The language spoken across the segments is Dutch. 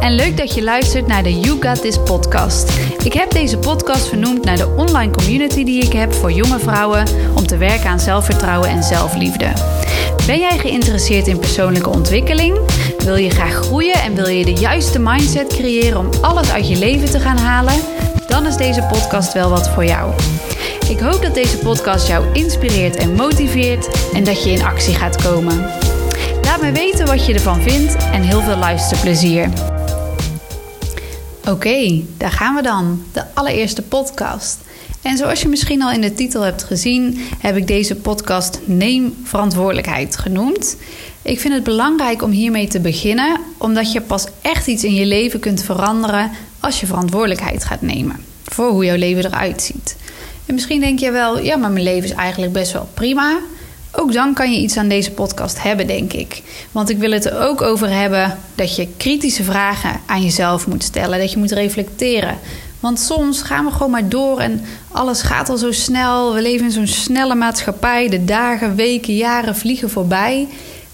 en leuk dat je luistert naar de You Got This podcast. Ik heb deze podcast vernoemd naar de online community die ik heb voor jonge vrouwen om te werken aan zelfvertrouwen en zelfliefde. Ben jij geïnteresseerd in persoonlijke ontwikkeling? Wil je graag groeien en wil je de juiste mindset creëren om alles uit je leven te gaan halen? Dan is deze podcast wel wat voor jou. Ik hoop dat deze podcast jou inspireert en motiveert en dat je in actie gaat komen. Laat me weten wat je ervan vindt en heel veel luisterplezier. Oké, daar gaan we dan. De allereerste podcast. En zoals je misschien al in de titel hebt gezien, heb ik deze podcast Neem verantwoordelijkheid genoemd. Ik vind het belangrijk om hiermee te beginnen, omdat je pas echt iets in je leven kunt veranderen als je verantwoordelijkheid gaat nemen voor hoe jouw leven eruit ziet. En misschien denk je wel, ja, maar mijn leven is eigenlijk best wel prima. Ook dan kan je iets aan deze podcast hebben, denk ik. Want ik wil het er ook over hebben dat je kritische vragen aan jezelf moet stellen, dat je moet reflecteren. Want soms gaan we gewoon maar door en alles gaat al zo snel. We leven in zo'n snelle maatschappij. De dagen, weken, jaren vliegen voorbij.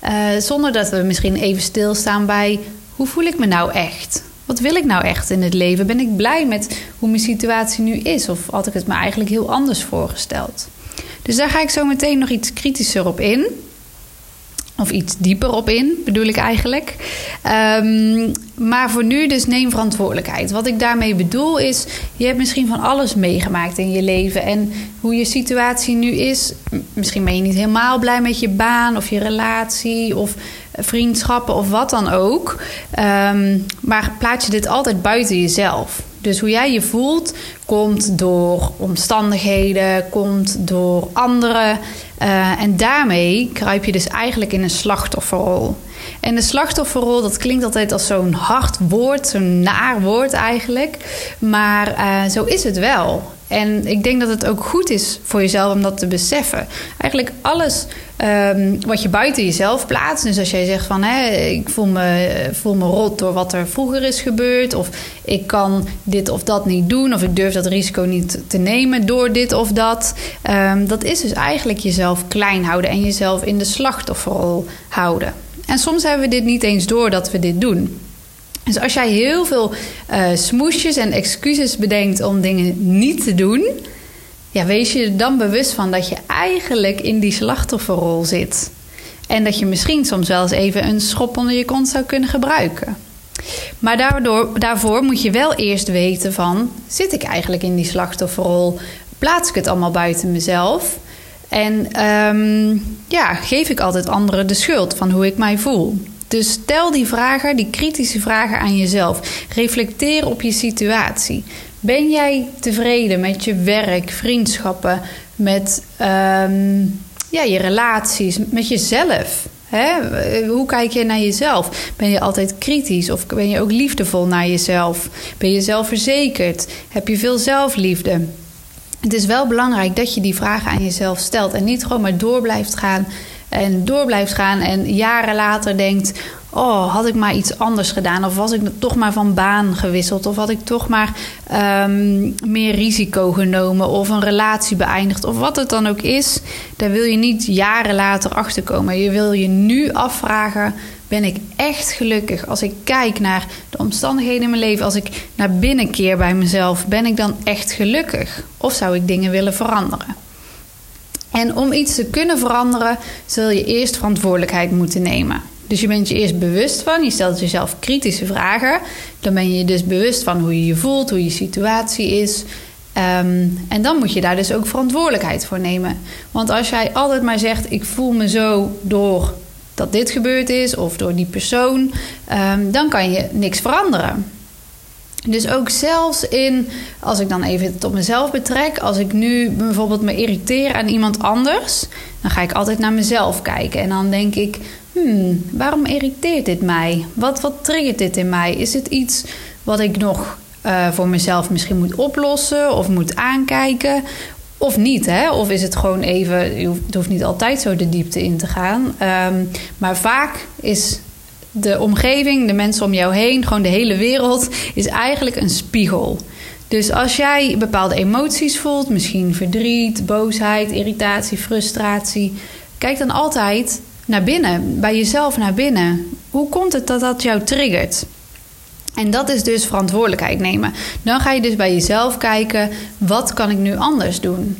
Uh, zonder dat we misschien even stilstaan bij hoe voel ik me nou echt? Wat wil ik nou echt in het leven? Ben ik blij met hoe mijn situatie nu is? Of had ik het me eigenlijk heel anders voorgesteld? Dus daar ga ik zo meteen nog iets kritischer op in. Of iets dieper op in, bedoel ik eigenlijk. Um, maar voor nu dus neem verantwoordelijkheid. Wat ik daarmee bedoel is, je hebt misschien van alles meegemaakt in je leven. En hoe je situatie nu is, misschien ben je niet helemaal blij met je baan of je relatie of vriendschappen of wat dan ook. Um, maar plaats je dit altijd buiten jezelf. Dus hoe jij je voelt, komt door omstandigheden, komt door anderen. Uh, en daarmee kruip je dus eigenlijk in een slachtofferrol. En de slachtofferrol, dat klinkt altijd als zo'n hard woord, zo'n naar woord eigenlijk. Maar uh, zo is het wel. En ik denk dat het ook goed is voor jezelf om dat te beseffen. Eigenlijk alles um, wat je buiten jezelf plaatst. Dus als jij zegt van hé, ik voel me, voel me rot door wat er vroeger is gebeurd. Of ik kan dit of dat niet doen. Of ik durf dat risico niet te nemen door dit of dat. Um, dat is dus eigenlijk jezelf klein houden en jezelf in de slachtofferrol houden. En soms hebben we dit niet eens door dat we dit doen. Dus als jij heel veel uh, smoesjes en excuses bedenkt om dingen niet te doen, ja, wees je er dan bewust van dat je eigenlijk in die slachtofferrol zit. En dat je misschien soms wel eens even een schop onder je kont zou kunnen gebruiken. Maar daardoor, daarvoor moet je wel eerst weten van, zit ik eigenlijk in die slachtofferrol? Plaats ik het allemaal buiten mezelf? En um, ja, geef ik altijd anderen de schuld van hoe ik mij voel? Dus stel die vragen, die kritische vragen aan jezelf. Reflecteer op je situatie. Ben jij tevreden met je werk, vriendschappen, met um, ja, je relaties, met jezelf? Hè? Hoe kijk je naar jezelf? Ben je altijd kritisch of ben je ook liefdevol naar jezelf? Ben je zelfverzekerd? Heb je veel zelfliefde? Het is wel belangrijk dat je die vragen aan jezelf stelt en niet gewoon maar door blijft gaan en door blijft gaan en jaren later denkt: Oh, had ik maar iets anders gedaan? Of was ik toch maar van baan gewisseld? Of had ik toch maar um, meer risico genomen? Of een relatie beëindigd? Of wat het dan ook is, daar wil je niet jaren later achter komen. Je wil je nu afvragen: ben ik echt gelukkig als ik kijk naar de omstandigheden in mijn leven? Als ik naar binnen keer bij mezelf, ben ik dan echt gelukkig? Of zou ik dingen willen veranderen? En om iets te kunnen veranderen, zul je eerst verantwoordelijkheid moeten nemen. Dus je bent je eerst bewust van, je stelt jezelf kritische vragen. Dan ben je dus bewust van hoe je je voelt, hoe je situatie is. Um, en dan moet je daar dus ook verantwoordelijkheid voor nemen. Want als jij altijd maar zegt: Ik voel me zo door dat dit gebeurd is of door die persoon, um, dan kan je niks veranderen. Dus ook zelfs in, als ik dan even het op mezelf betrek, als ik nu bijvoorbeeld me irriteer aan iemand anders, dan ga ik altijd naar mezelf kijken. En dan denk ik, hmm, waarom irriteert dit mij? Wat, wat triggert dit in mij? Is het iets wat ik nog uh, voor mezelf misschien moet oplossen of moet aankijken? Of niet, hè? Of is het gewoon even, het hoeft niet altijd zo de diepte in te gaan. Um, maar vaak is de omgeving, de mensen om jou heen, gewoon de hele wereld, is eigenlijk een spiegel. Dus als jij bepaalde emoties voelt, misschien verdriet, boosheid, irritatie, frustratie, kijk dan altijd naar binnen, bij jezelf naar binnen. Hoe komt het dat dat jou triggert? En dat is dus verantwoordelijkheid nemen. Dan ga je dus bij jezelf kijken: wat kan ik nu anders doen?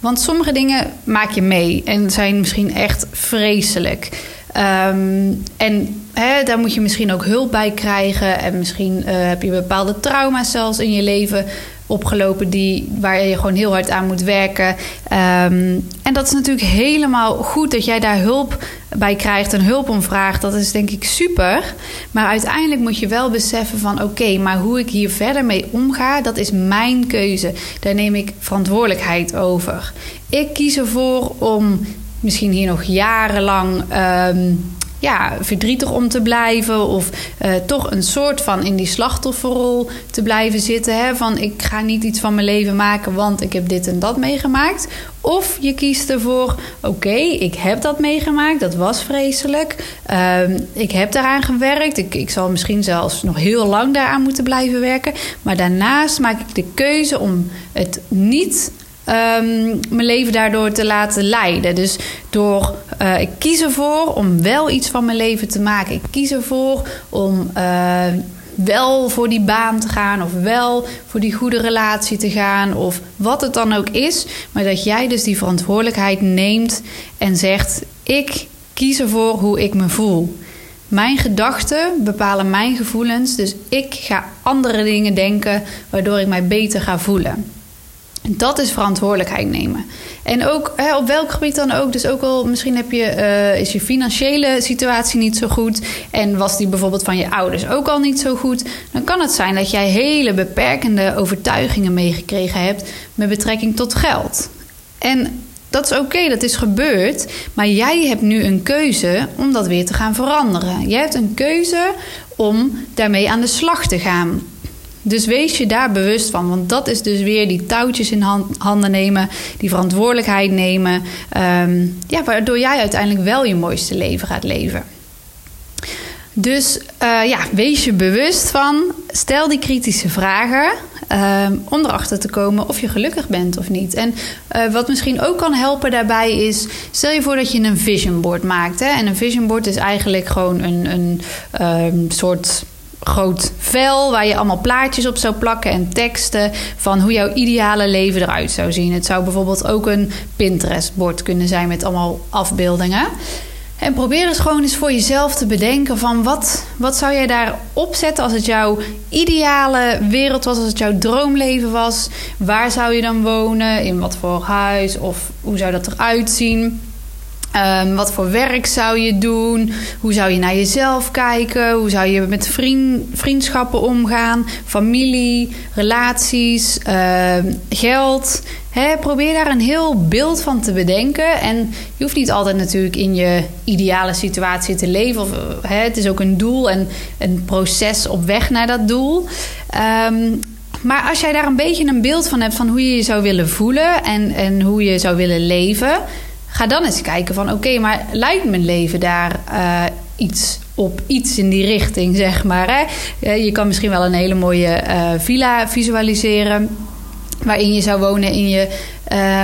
Want sommige dingen maak je mee en zijn misschien echt vreselijk. Ehm, en hè, daar moet je misschien ook hulp bij krijgen. En misschien eh, heb je bepaalde trauma's zelfs in je leven opgelopen die, waar je gewoon heel hard aan moet werken. Ehm, en dat is natuurlijk helemaal goed dat jij daar hulp bij krijgt en hulp om vraagt. Dat is denk ik super. Maar uiteindelijk moet je wel beseffen van oké, maar hoe ik hier verder mee omga, dat is mijn keuze. Daar neem ik verantwoordelijkheid over. Ik kies ervoor om misschien hier nog jarenlang. Ehm, ja, verdrietig om te blijven. Of uh, toch een soort van in die slachtofferrol te blijven zitten. Hè? Van ik ga niet iets van mijn leven maken, want ik heb dit en dat meegemaakt. Of je kiest ervoor, oké, ik heb dat meegemaakt, dat was vreselijk. Uh, ik heb daaraan gewerkt. Ik, ik zal misschien zelfs nog heel lang daaraan moeten blijven werken. Maar daarnaast maak ik de keuze om het niet um, mijn leven daardoor te laten leiden. Dus door, uh, ik kies ervoor om wel iets van mijn leven te maken. Ik kies ervoor om uh, wel voor die baan te gaan of wel voor die goede relatie te gaan of wat het dan ook is. Maar dat jij dus die verantwoordelijkheid neemt en zegt: ik kies ervoor hoe ik me voel. Mijn gedachten bepalen mijn gevoelens, dus ik ga andere dingen denken waardoor ik mij beter ga voelen. Dat is verantwoordelijkheid nemen. En ook hè, op welk gebied dan ook. Dus ook al misschien heb je, uh, is je financiële situatie niet zo goed. En was die bijvoorbeeld van je ouders ook al niet zo goed. Dan kan het zijn dat jij hele beperkende overtuigingen meegekregen hebt met betrekking tot geld. En dat is oké, dat is gebeurd. Maar jij hebt nu een keuze om dat weer te gaan veranderen. Jij hebt een keuze om daarmee aan de slag te gaan. Dus wees je daar bewust van. Want dat is dus weer die touwtjes in handen nemen, die verantwoordelijkheid nemen. Ehm, ja, waardoor jij uiteindelijk wel je mooiste leven gaat leven. Dus uh, ja, wees je bewust van. Stel die kritische vragen. Um, om erachter te komen of je gelukkig bent of niet. En uh, wat misschien ook kan helpen daarbij is. Stel je voor dat je een vision board maakt. Hè? En een vision board is eigenlijk gewoon een, een um, soort groot vel waar je allemaal plaatjes op zou plakken en teksten van hoe jouw ideale leven eruit zou zien. Het zou bijvoorbeeld ook een Pinterest-bord kunnen zijn met allemaal afbeeldingen. En probeer eens gewoon eens voor jezelf te bedenken van wat, wat zou jij daar opzetten als het jouw ideale wereld was, als het jouw droomleven was. Waar zou je dan wonen? In wat voor huis? Of hoe zou dat eruit zien? Um, wat voor werk zou je doen? Hoe zou je naar jezelf kijken? Hoe zou je met vriend, vriendschappen omgaan? Familie, relaties, uh, geld. Probeer daar een heel beeld van te bedenken. En je hoeft niet altijd natuurlijk in je ideale situatie te leven. He, het is ook een doel en een proces op weg naar dat doel. Um, maar als jij daar een beetje een beeld van hebt van hoe je je zou willen voelen en, en hoe je zou willen leven Ga dan eens kijken van oké, maar lijkt mijn leven daar uh, iets op iets in die richting, zeg maar. Hè? Je kan misschien wel een hele mooie uh, villa visualiseren. Waarin je zou wonen in je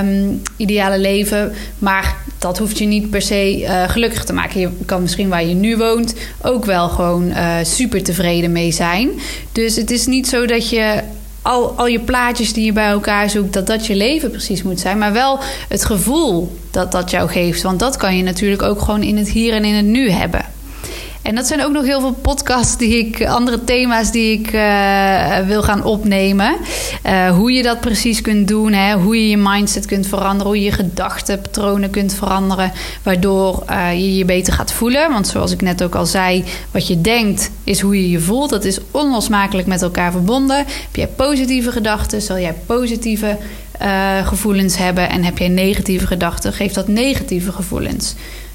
um, ideale leven. Maar dat hoeft je niet per se gelukkig te maken. Je kan misschien waar je nu woont ook wel gewoon super tevreden mee zijn. Dus het is niet zo dat je al, al je plaatjes die je bij elkaar zoekt, dat dat je leven precies moet zijn. Maar wel het gevoel dat dat jou geeft. Want dat kan je natuurlijk ook gewoon in het hier en in het nu hebben. En dat zijn ook nog heel veel podcasts die ik, andere thema's die ik uh, wil gaan opnemen. Uh, hoe je dat precies kunt doen, hè? hoe je je mindset kunt veranderen, hoe je je gedachtenpatronen kunt veranderen, waardoor uh, je je beter gaat voelen. Want zoals ik net ook al zei, wat je denkt is hoe je je voelt. Dat is onlosmakelijk met elkaar verbonden. Heb jij positieve gedachten, zal jij positieve gevoelens hebben. En heb jij negatieve gedachten, geeft dat negatieve gevoelens.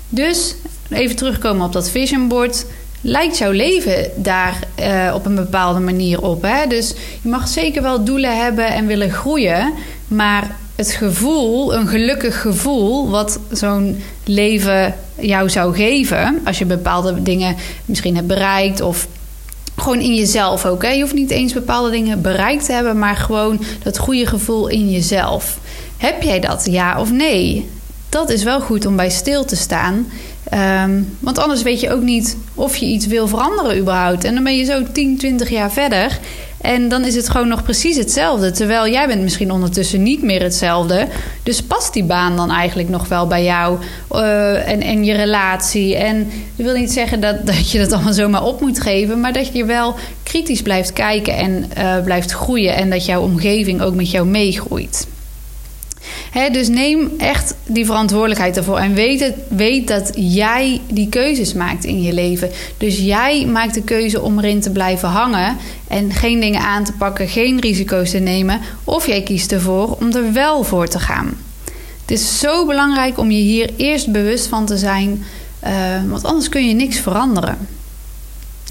Dus even terugkomen op dat vision board. Lijkt jouw leven daar uh, op een bepaalde manier op? Hè? Dus je mag zeker wel doelen hebben en willen groeien. Maar het gevoel, een gelukkig gevoel, wat zo'n leven jou zou geven. Als je bepaalde dingen misschien hebt bereikt of gewoon in jezelf ook. Hè? Je hoeft niet eens bepaalde dingen bereikt te hebben, maar gewoon dat goede gevoel in jezelf. Heb jij dat, ja of nee? Dat is wel goed om bij stil te staan. Ehm, want anders weet je ook niet of je iets wil veranderen überhaupt. En dan ben je zo 10, 20 jaar verder. En dan is het gewoon nog precies hetzelfde. Terwijl jij bent misschien ondertussen niet meer hetzelfde. Dus past die baan dan eigenlijk nog wel bij jou uh, en, en je relatie? En dat wil niet zeggen dat, dat je dat allemaal zomaar op moet geven. Maar dat je wel kritisch blijft kijken en uh, blijft groeien. En dat jouw omgeving ook met jou meegroeit dus neem echt die verantwoordelijkheid ervoor. En weet, weet dat jij die keuzes maakt in je leven. Dus jij maakt de keuze om erin te blijven hangen. En geen dingen aan te pakken, geen risico's te nemen. Of jij kiest ervoor om er wel voor te gaan. Het is zo belangrijk om je hier eerst bewust van te zijn. Uh, want anders kun je niks veranderen.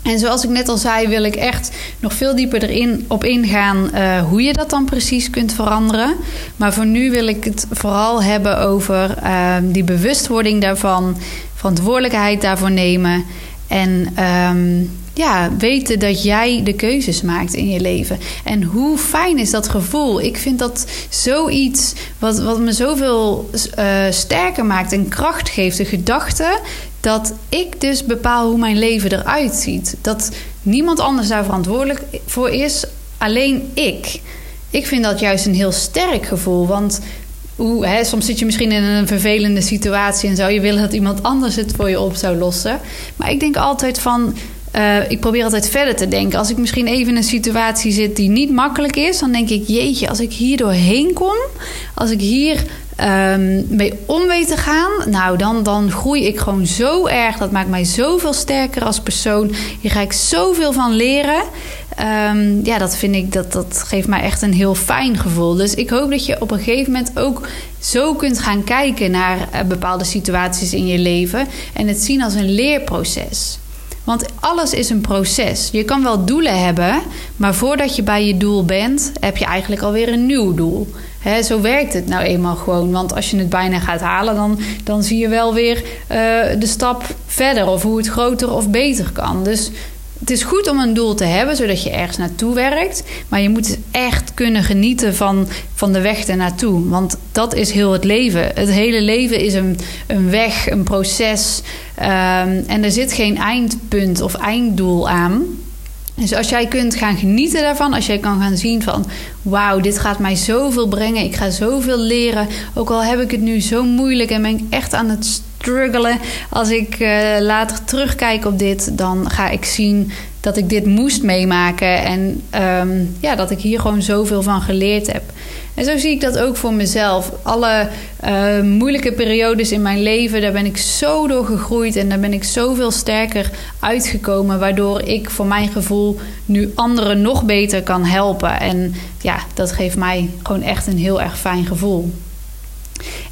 En zoals ik net al zei, wil ik echt nog veel dieper erin op ingaan uh, hoe je dat dan precies kunt veranderen. Maar voor nu wil ik het vooral hebben over uh, die bewustwording daarvan, verantwoordelijkheid daarvoor nemen en um, ja, weten dat jij de keuzes maakt in je leven. En hoe fijn is dat gevoel? Ik vind dat zoiets wat, wat me zoveel uh, sterker maakt en kracht geeft. De gedachte dat ik dus bepaal hoe mijn leven eruit ziet. Dat niemand anders daar verantwoordelijk voor is, alleen ik. Ik vind dat juist een heel sterk gevoel, want hoe, hè, soms zit je misschien in een vervelende situatie en zou je willen dat iemand anders het voor je op zou lossen. Maar ik denk altijd van. Uh, ik probeer altijd verder te denken. Als ik misschien even in een situatie zit die niet makkelijk is, dan denk ik: jeetje, als ik hier doorheen kom, als ik hier um, mee om te gaan, nou dan, dan groei ik gewoon zo erg. Dat maakt mij zoveel sterker als persoon. Hier ga ik zoveel van leren. Um, ja, dat vind ik, dat, dat geeft mij echt een heel fijn gevoel. Dus ik hoop dat je op een gegeven moment ook zo kunt gaan kijken naar uh, bepaalde situaties in je leven. En het zien als een leerproces. Want alles is een proces. Je kan wel doelen hebben, maar voordat je bij je doel bent, heb je eigenlijk alweer een nieuw doel zo werkt het nou eenmaal gewoon. Want als je het bijna gaat halen, dan, dan zie je wel weer uh, de stap verder. Of hoe het groter of beter kan. Dus het is goed om een doel te hebben, zodat je ergens naartoe werkt. Maar je moet echt kunnen genieten van, van de weg ernaartoe. Want dat is heel het leven. Het hele leven is een, een weg, een proces. Um, en er zit geen eindpunt of einddoel aan. Dus als jij kunt gaan genieten daarvan, als jij kan gaan zien van wauw, dit gaat mij zoveel brengen, ik ga zoveel leren, ook al heb ik het nu zo moeilijk en ben ik echt aan het struggelen, als ik uh, later terugkijk op dit, dan ga ik zien dat ik dit moest meemaken en um, ja, dat ik hier gewoon zoveel van geleerd heb. En zo zie ik dat ook voor mezelf. Alle uh, moeilijke periodes in mijn leven, daar ben ik zo door gegroeid en daar ben ik zoveel sterker uitgekomen, waardoor ik voor mijn gevoel nu anderen nog beter kan helpen. En ja, dat geeft mij gewoon echt een heel erg fijn gevoel.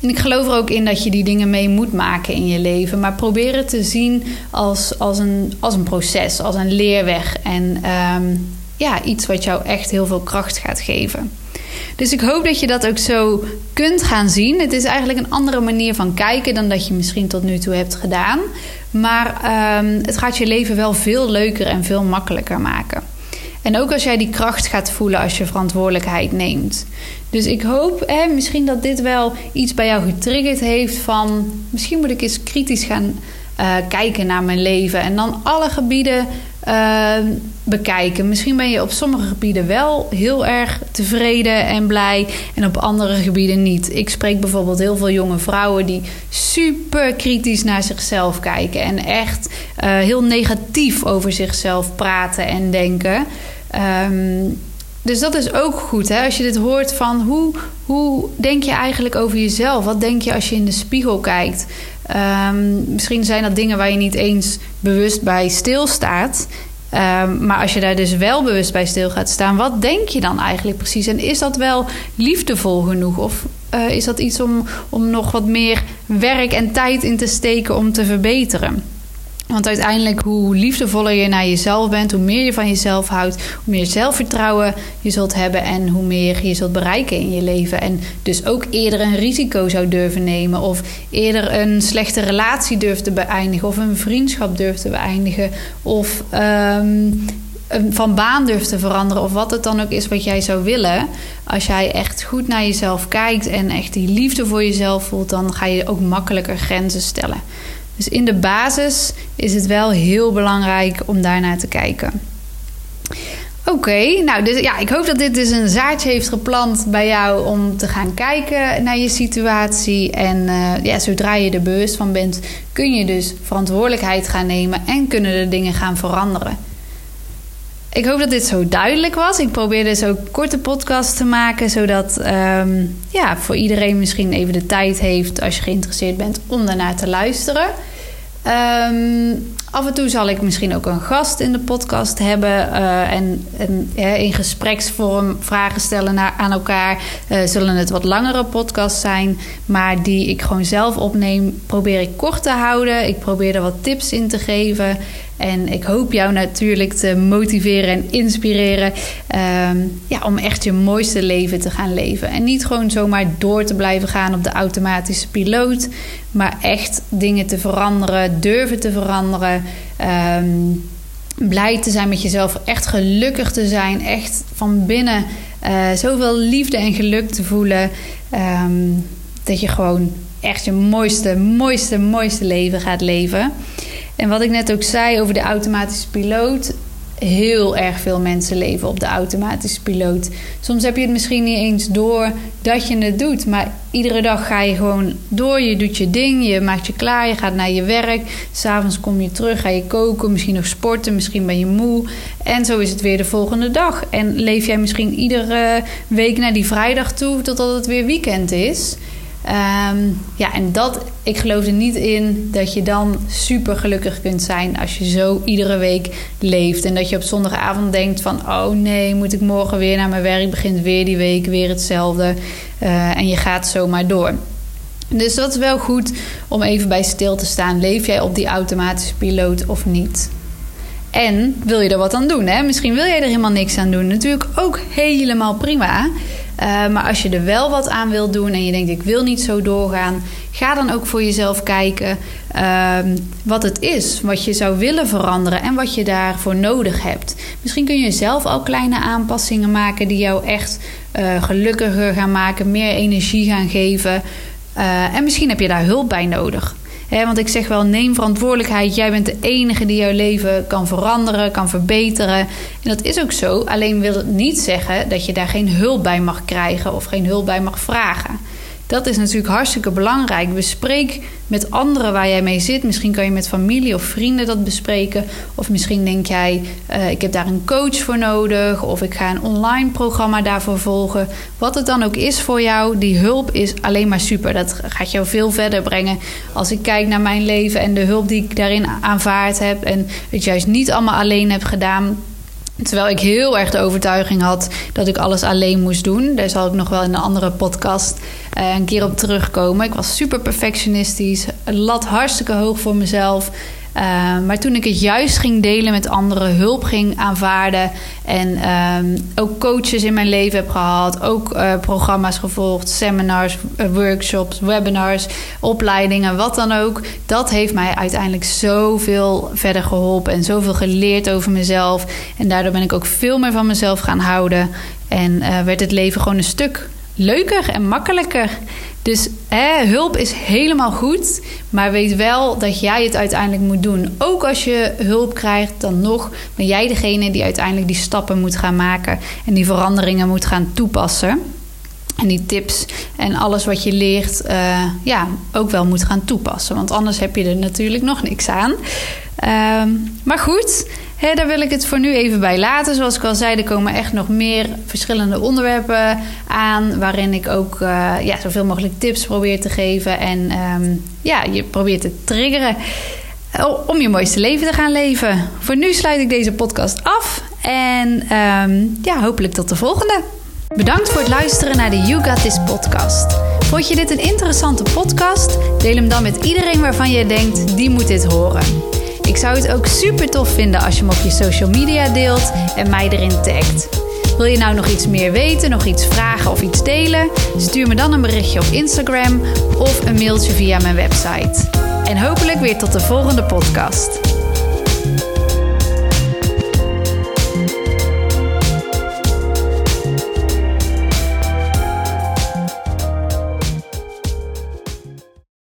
En ik geloof er ook in dat je die dingen mee moet maken in je leven. Maar probeer het te zien als, als, een, als een proces, als een leerweg. En um, ja, iets wat jou echt heel veel kracht gaat geven. Dus ik hoop dat je dat ook zo kunt gaan zien. Het is eigenlijk een andere manier van kijken dan dat je misschien tot nu toe hebt gedaan. Maar um, het gaat je leven wel veel leuker en veel makkelijker maken. En ook als jij die kracht gaat voelen als je verantwoordelijkheid neemt. Dus ik hoop hè, misschien dat dit wel iets bij jou getriggerd heeft van misschien moet ik eens kritisch gaan uh, kijken naar mijn leven. En dan alle gebieden uh, bekijken. Misschien ben je op sommige gebieden wel heel erg tevreden en blij en op andere gebieden niet. Ik spreek bijvoorbeeld heel veel jonge vrouwen die super kritisch naar zichzelf kijken en echt uh, heel negatief over zichzelf praten en denken. Um, dus dat is ook goed, hè? als je dit hoort van hoe, hoe denk je eigenlijk over jezelf? Wat denk je als je in de spiegel kijkt? Um, misschien zijn dat dingen waar je niet eens bewust bij stilstaat. Um, maar als je daar dus wel bewust bij stil gaat staan, wat denk je dan eigenlijk precies? En is dat wel liefdevol genoeg? Of uh, is dat iets om, om nog wat meer werk en tijd in te steken om te verbeteren? Want uiteindelijk, hoe liefdevoller je naar jezelf bent, hoe meer je van jezelf houdt, hoe meer zelfvertrouwen je zult hebben en hoe meer je zult bereiken in je leven. En dus ook eerder een risico zou durven nemen, of eerder een slechte relatie durft te beëindigen, of een vriendschap durft te beëindigen, of um, van baan durft te veranderen, of wat het dan ook is wat jij zou willen. Als jij echt goed naar jezelf kijkt en echt die liefde voor jezelf voelt, dan ga je ook makkelijker grenzen stellen. Dus in de basis is het wel heel belangrijk om daarnaar te kijken. Oké, nou dus ja, ik hoop dat dit dus een zaadje heeft geplant bij jou om te gaan kijken naar je situatie. En uh, ja, zodra je er bewust van bent, kun je dus verantwoordelijkheid gaan nemen en kunnen de dingen gaan veranderen. Ik hoop dat dit zo duidelijk was. Ik probeer dus ook korte podcast te maken, zodat um, ja, voor iedereen misschien even de tijd heeft als je geïnteresseerd bent om daarnaar te luisteren. Um, af en toe zal ik misschien ook een gast in de podcast hebben uh, en, en in gespreksvorm vragen stellen naar, aan elkaar. Uh, zullen het wat langere podcasts zijn, maar die ik gewoon zelf opneem, probeer ik kort te houden. Ik probeer er wat tips in te geven. En ik hoop jou natuurlijk te motiveren en inspireren um, ja, om echt je mooiste leven te gaan leven. En niet gewoon zomaar door te blijven gaan op de automatische piloot, maar echt dingen te veranderen, durven te veranderen. Um, blij te zijn met jezelf, echt gelukkig te zijn, echt van binnen uh, zoveel liefde en geluk te voelen. Um, dat je gewoon echt je mooiste, mooiste, mooiste leven gaat leven. En wat ik net ook zei over de automatische piloot. Heel erg veel mensen leven op de automatische piloot. Soms heb je het misschien niet eens door dat je het doet. Maar iedere dag ga je gewoon door. Je doet je ding, je maakt je klaar, je gaat naar je werk. S'avonds kom je terug, ga je koken, misschien nog sporten, misschien ben je moe. En zo is het weer de volgende dag. En leef jij misschien iedere week naar die vrijdag toe totdat het weer weekend is. Um, ja, en dat, ik geloof er niet in dat je dan super gelukkig kunt zijn als je zo iedere week leeft. En dat je op zondagavond denkt van, oh nee, moet ik morgen weer naar mijn werk, begint weer die week, weer hetzelfde. Uh, en je gaat zomaar door. Dus dat is wel goed om even bij stil te staan. Leef jij op die automatische piloot of niet? En wil je er wat aan doen? Hè? Misschien wil jij er helemaal niks aan doen. Natuurlijk ook helemaal prima. Uh, maar als je er wel wat aan wil doen en je denkt ik wil niet zo doorgaan, ga dan ook voor jezelf kijken uh, wat het is, wat je zou willen veranderen en wat je daarvoor nodig hebt. Misschien kun je zelf al kleine aanpassingen maken die jou echt uh, gelukkiger gaan maken, meer energie gaan geven. Uh, en misschien heb je daar hulp bij nodig want ik zeg wel, neem verantwoordelijkheid. Jij bent de enige die jouw leven kan veranderen, kan verbeteren. En dat is ook zo. Alleen wil het niet zeggen dat je daar geen hulp bij mag krijgen of geen hulp bij mag vragen. Dat is natuurlijk hartstikke belangrijk. Bespreek met anderen waar jij mee zit. Misschien kan je met familie of vrienden dat bespreken. Of misschien denk jij, uh, ik heb daar een coach voor nodig. Of ik ga een online programma daarvoor volgen. Wat het dan ook is voor jou, die hulp is alleen maar super. Dat gaat jou veel verder brengen. Als ik kijk naar mijn leven en de hulp die ik daarin aanvaard heb. En het juist niet allemaal alleen heb gedaan Terwijl ik heel erg de overtuiging had dat ik alles alleen moest doen. Daar zal ik nog wel in een andere podcast uh, een keer op terugkomen. Ik was super perfectionistisch, lat hartstikke hoog voor mezelf. Uh, maar toen ik het juist ging delen met anderen, hulp ging aanvaarden en uh, ook coaches in mijn leven heb gehad, ook uh, programma's gevolgd, seminars, uh, workshops, webinars, opleidingen, wat dan ook. Dat heeft mij uiteindelijk zoveel verder geholpen en zoveel geleerd over mezelf. En daardoor ben ik ook veel meer van mezelf gaan houden en werd het leven gewoon een stuk leuker en makkelijker. Dus hulp is helemaal goed, maar weet wel dat jij het uiteindelijk moet doen. Ook als je hulp krijgt, dan nog ben jij degene die uiteindelijk die stappen moet gaan maken en die veranderingen moet gaan toepassen. En die tips en alles wat je leert, uh, ja, ook wel moet gaan toepassen. Want anders heb je er natuurlijk nog niks aan. Uh, maar goed, Daar wil ik het voor nu even bij laten. Zoals ik al zei, er komen echt nog meer verschillende onderwerpen aan. Waarin ik ook uh, ja, zoveel mogelijk tips probeer te geven. En um, ja, je probeert te triggeren om je mooiste leven te gaan leven. Voor nu sluit ik deze podcast af. En um, ja, hopelijk tot de volgende. Bedankt voor het luisteren naar de You Got This podcast. Vond je dit een interessante podcast? Deel hem dan met iedereen waarvan je denkt, die moet dit horen. Ik zou het ook super tof vinden als je hem op je social media deelt en mij erin tagt. Wil je nou nog iets meer weten, nog iets vragen of iets delen? Stuur me dan een berichtje op Instagram of een mailtje via mijn website. En hopelijk weer tot de volgende podcast.